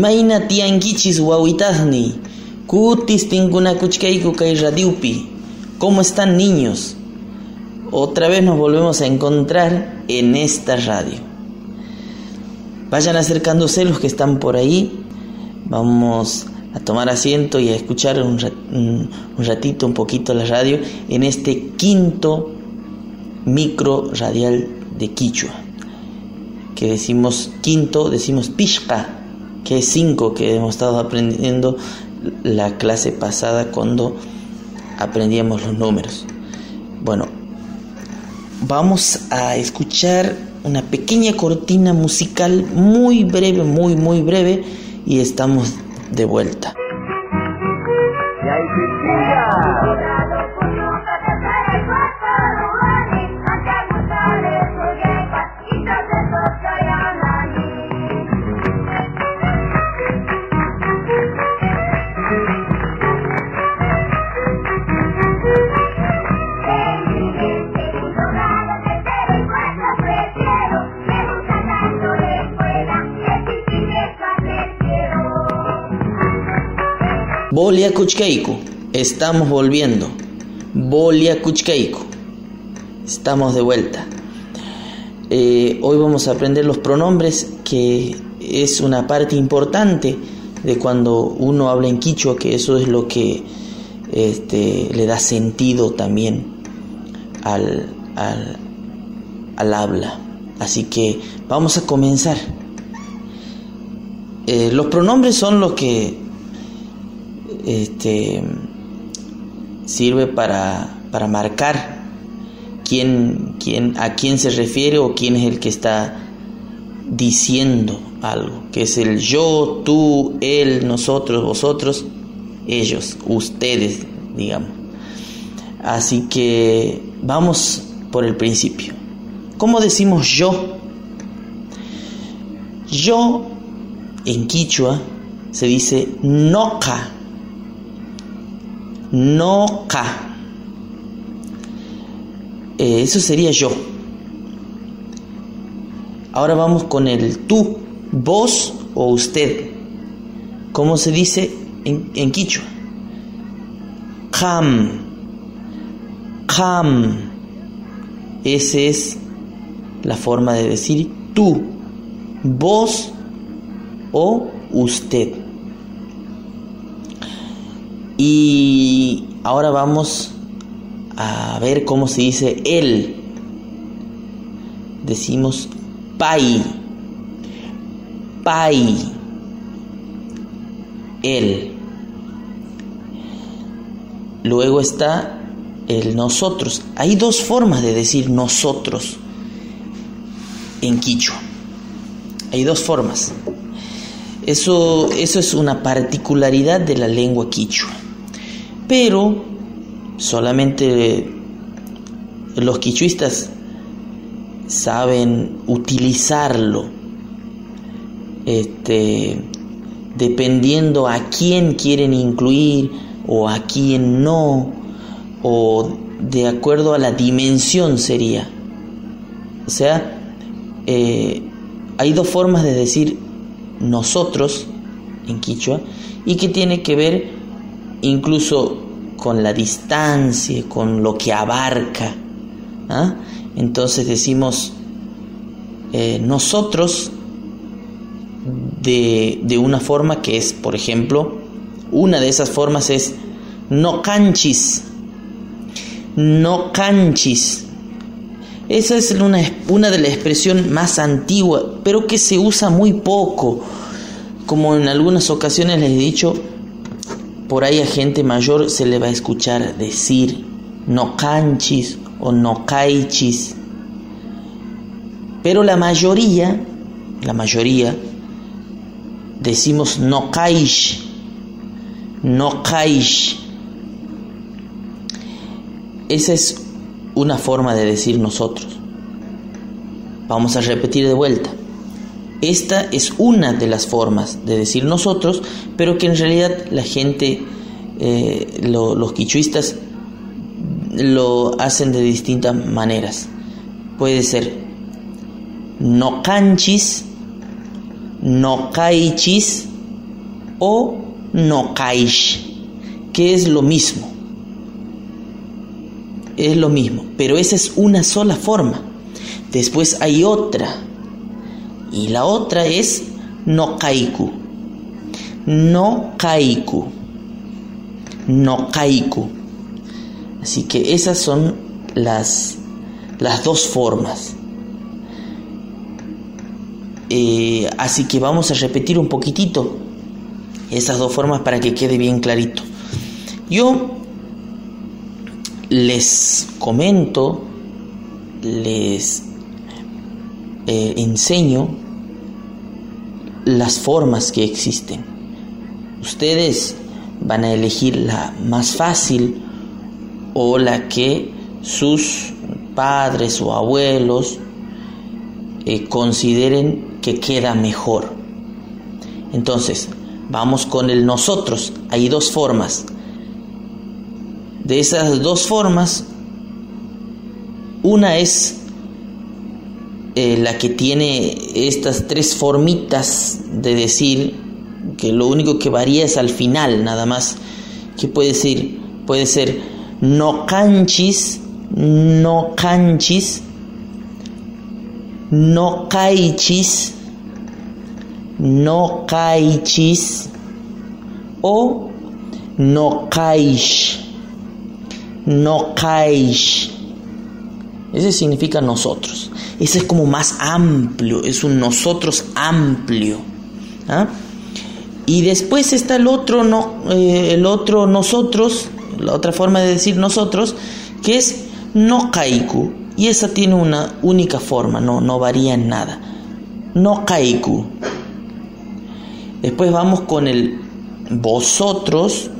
Imayna tianguichis wawitasni, kutis tinkunakuchkayku kay radiupi. ¿Cómo están niños? Otra vez nos volvemos a encontrar en esta radio. Vayan acercándose los que están por ahí. Vamos a tomar asiento y a escuchar un ratito, un poquito la radio en este quinto micro radial de Quichua. Que decimos quinto, decimos pishka, que cinco que hemos estado aprendiendo la clase pasada cuando aprendíamos los números. Bueno, vamos a escuchar una pequeña cortina musical muy breve, muy, muy breve y estamos de vuelta. Bolia Kuchkeiku, estamos volviendo. Bolia Kuchkeiku, estamos de vuelta. Eh, hoy vamos a aprender los pronombres, que es una parte importante de cuando uno habla en quichua, que eso es lo que este, le da sentido también al, al, al habla. Así que vamos a comenzar. Eh, los pronombres son los que este, sirve para, para marcar quién, quién, a quién se refiere o quién es el que está diciendo algo, que es el yo, tú, él, nosotros, vosotros, ellos, ustedes, digamos. Así que vamos por el principio. ¿Cómo decimos yo? Yo en quichua se dice noca. Noca. Eh, eso sería yo. Ahora vamos con el tú, vos o usted. ¿Cómo se dice en, quichua? Kham. Kham. Esa es la forma de decir tú, vos o usted. Y ahora vamos a ver cómo se dice él. Decimos pai. Pai. Él. Luego está el nosotros. Hay dos formas de decir nosotros en quichua. Hay dos formas. Eso, eso es una particularidad de la lengua quichua. Pero solamente los quichuistas saben utilizarlo. Este, dependiendo a quién quieren incluir o a quién no, o de acuerdo a la dimensión sería. O sea, eh, hay dos formas de decir nosotros en quichua y que tiene que ver incluso con la distancia, con lo que abarca. ¿ah? Entonces decimos eh, nosotros de, de una forma que es, por ejemplo, una de esas formas es no canchis, no canchis. Esa es una, una de las expresiones más antiguas, pero que se usa muy poco. Como en algunas ocasiones les he dicho, por ahí a gente mayor se le va a escuchar decir no canchis o no caichis. Pero la mayoría, la mayoría, decimos no caish, no caish. Esa es una forma de decir nosotros. Vamos a repetir de vuelta. Esta es una de las formas de decir nosotros, pero que en realidad la gente, eh, lo- los quichuistas, lo hacen de distintas maneras. Puede ser no canchis, no caichis o no caish, que es lo mismo. Es lo mismo, pero esa es una sola forma. Después hay otra, y la otra es no kaiku. No kaiku. No kaiku. Así que esas son las, las dos formas. Eh, así que vamos a repetir un poquitito esas dos formas para que quede bien clarito. Yo les comento, les eh, enseño las formas que existen. Ustedes van a elegir la más fácil o la que sus padres o abuelos eh, consideren que queda mejor. Entonces, vamos con el nosotros. Hay dos formas. De esas dos formas, una es eh, la que tiene estas tres formitas de decir que lo único que varía es al final, nada más. Que puede decir, puede ser no canchis, no canchis, no caichis, no caichis o no caish, no caish. Ese significa nosotros. Ese es como más amplio, es un nosotros amplio. ¿ah? Y después está el otro, no, eh, el otro nosotros, la otra forma de decir nosotros, que es no kaiku. Y esa tiene una única forma, no, no varía en nada. No kaiku. Después vamos con el vosotros,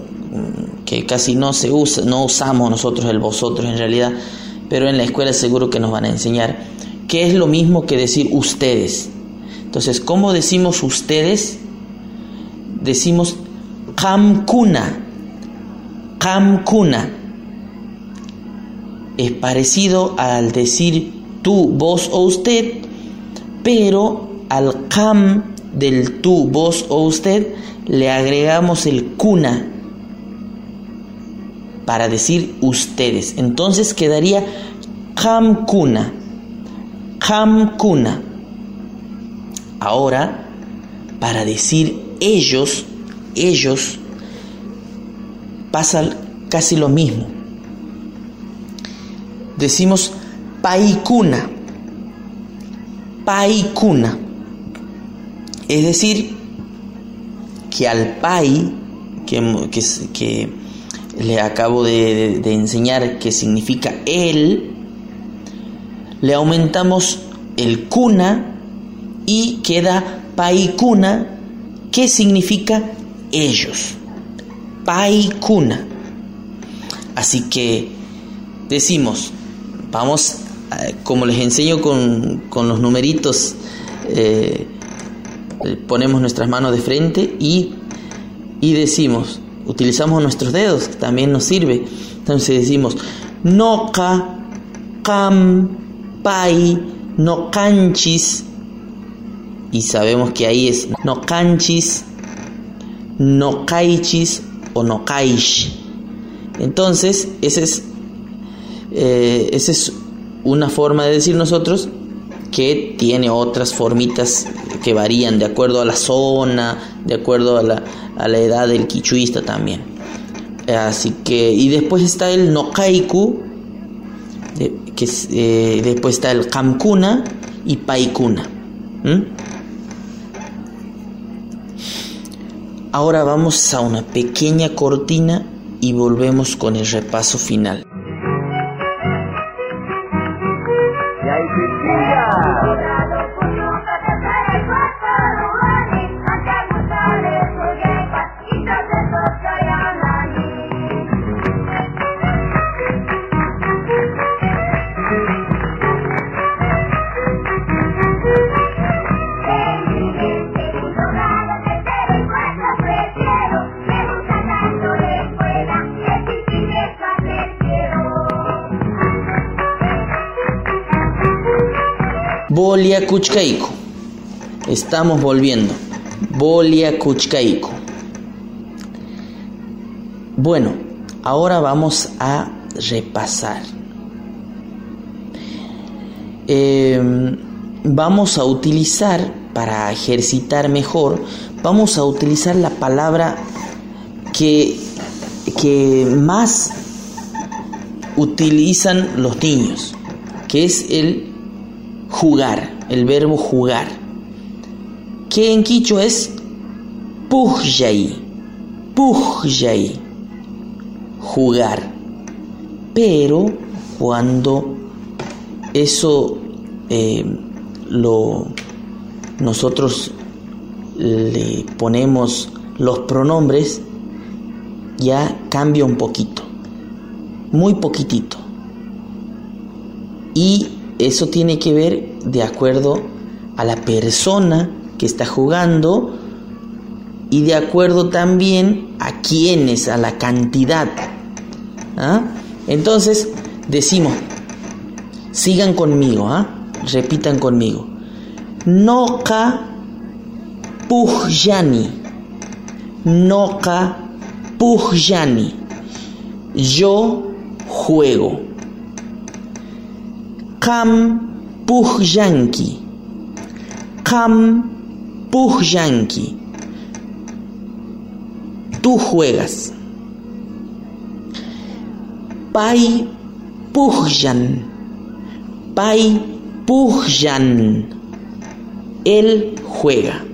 que casi no se usa, no usamos nosotros el vosotros en realidad, pero en la escuela seguro que nos van a enseñar, que es lo mismo que decir ustedes. Entonces, ¿cómo decimos ustedes? Decimos kamkuna, kamkuna. Es parecido al decir tú, vos o usted, pero al kam del tú, vos o usted le agregamos el kuna para decir ustedes. Entonces quedaría kamkuna, kamkuna. Ahora, para decir ellos, ellos, pasa casi lo mismo. Decimos paikuna, paikuna. Es decir, que al pai, que, que le acabo de, enseñar que significa él, le aumentamos el cuna y queda paikuna, que significa ellos. Paikuna. Así que decimos, vamos, como les enseño con, con los numeritos, eh, ponemos nuestras manos de frente y, y decimos, utilizamos nuestros dedos, que también nos sirve. Entonces decimos, noca, cam, pai, no canchis, y sabemos que ahí es no canchis, no caichis o no caish. Entonces, es, eh, esa es una forma de decir nosotros que tiene otras formitas que varían de acuerdo a la zona, de acuerdo a la, a la edad del quichuista también. Así que, y después está el nokaiku, que eh, después está el Kamkuna y Paikuna. Ahora vamos a una pequeña cortina y volvemos con el repaso final. Bolia Kuchkaiku. Estamos volviendo. Bolia Kuchkaiku. Bueno, ahora vamos a repasar. Eh, vamos a utilizar, para ejercitar mejor, vamos a utilizar la palabra que, que más utilizan los niños, que es el jugar, el verbo jugar, que en quicho es pujyai, pujyai, jugar. Pero cuando eso eh, lo nosotros le ponemos los pronombres, ya cambia un poquito, muy poquitito. Y eso tiene que ver de acuerdo a la persona que está jugando y de acuerdo también a quiénes, a la cantidad. ¿Ah? Entonces decimos, sigan conmigo, ¿ah? repitan conmigo. Noka pujyani. Noka pujyani. Yo juego. Kam pujyanki. Kam pujyanki. Tú juegas. Pai pujyan. Pai pujyan. Él juega.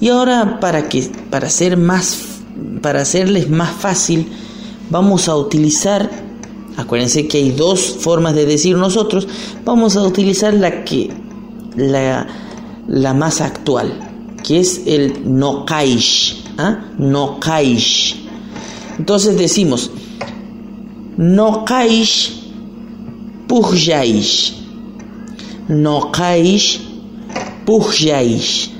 Y ahora para que para ser más para hacerles más fácil vamos a utilizar acuérdense que hay dos formas de decir nosotros, vamos a utilizar la que la, la más actual, que es el no kaish, ¿ah? no kaish. Entonces decimos no kaish pujyaish. No kaish pujyaish.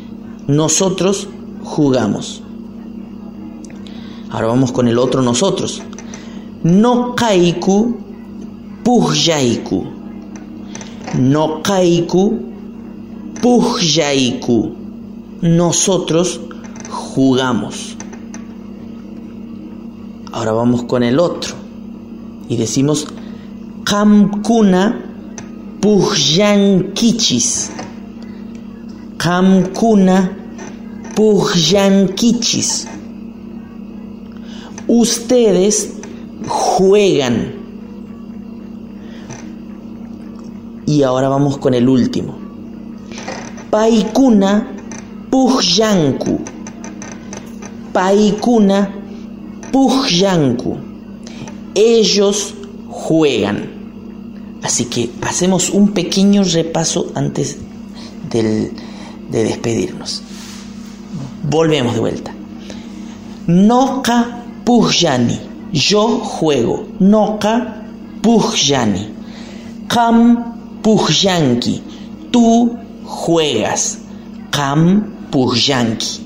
Nosotros jugamos. Ahora vamos con el otro nosotros. No kaiku pujyaiku. No kaiku pujyaiku. Nosotros jugamos. Ahora vamos con el otro. Y decimos Kamkuna pujyankichis. Kamkuna pujyankichis. Ustedes juegan. Y ahora vamos con el último. Paikuna pujyanku. Paikuna pujyanku. Ellos juegan. Así que hacemos un pequeño repaso antes de despedirnos. Volvemos de vuelta. Noka pujyani. Yo juego. Noka pujyani. Kam pujyanki. Tú juegas. Kam pujyanki.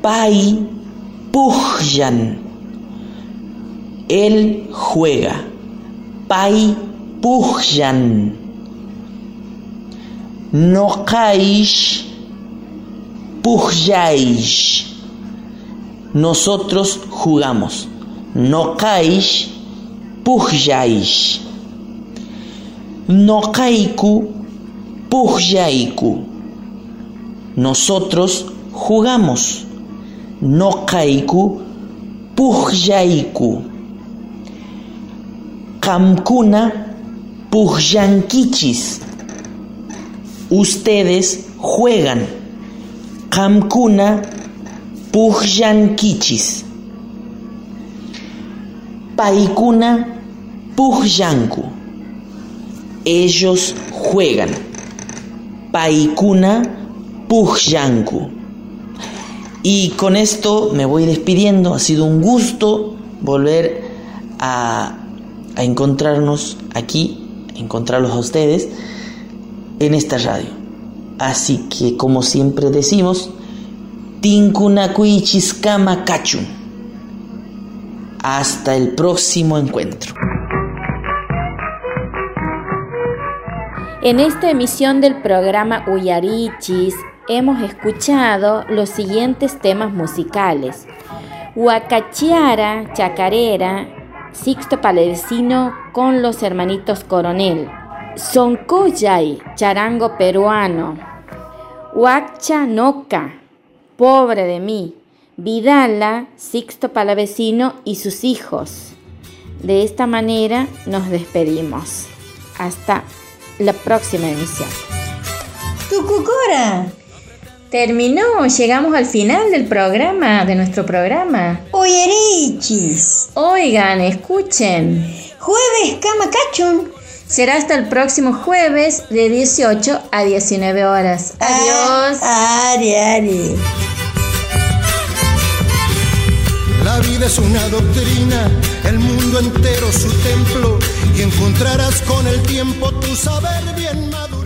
Pai pujyan. Él juega. Pai pujyan. No kaish pujyaish. Nosotros jugamos. No kaish pujyaish. No kaiku pujyaiku. Nosotros jugamos. No pujyaiku. Kamkuna Pujyankichis. Ustedes juegan. Kamkuna Pujyankichis. Paikuna Pujyanku. Ellos juegan. Paikuna Pujyanku. Y con esto me voy despidiendo. Ha sido un gusto volver a, a encontrarnos aquí, a encontrarlos a ustedes en esta radio. Así que, como siempre decimos, Tinkunakuichiskama Kachun. Hasta el próximo encuentro. En esta emisión del programa Uyarichis hemos escuchado los siguientes temas musicales. Huacachiara, Chacarera, Sixto Palavecino con los hermanitos Coronel. Soncoyay, charango peruano. Huacha Noca, pobre de mí. Vidala, Sixto Palavecino y sus hijos. De esta manera nos despedimos. Hasta la próxima emisión. Tucucora. Terminó, llegamos al final del programa, de nuestro programa. Oyerichis. Oigan, escuchen. Jueves Camacachun. Será hasta el próximo jueves de 18 a 19 horas. Adiós. Ah, Ari, Ari. La vida es una doctrina, el mundo entero su templo, y encontrarás con el tiempo tu saber bien madurado.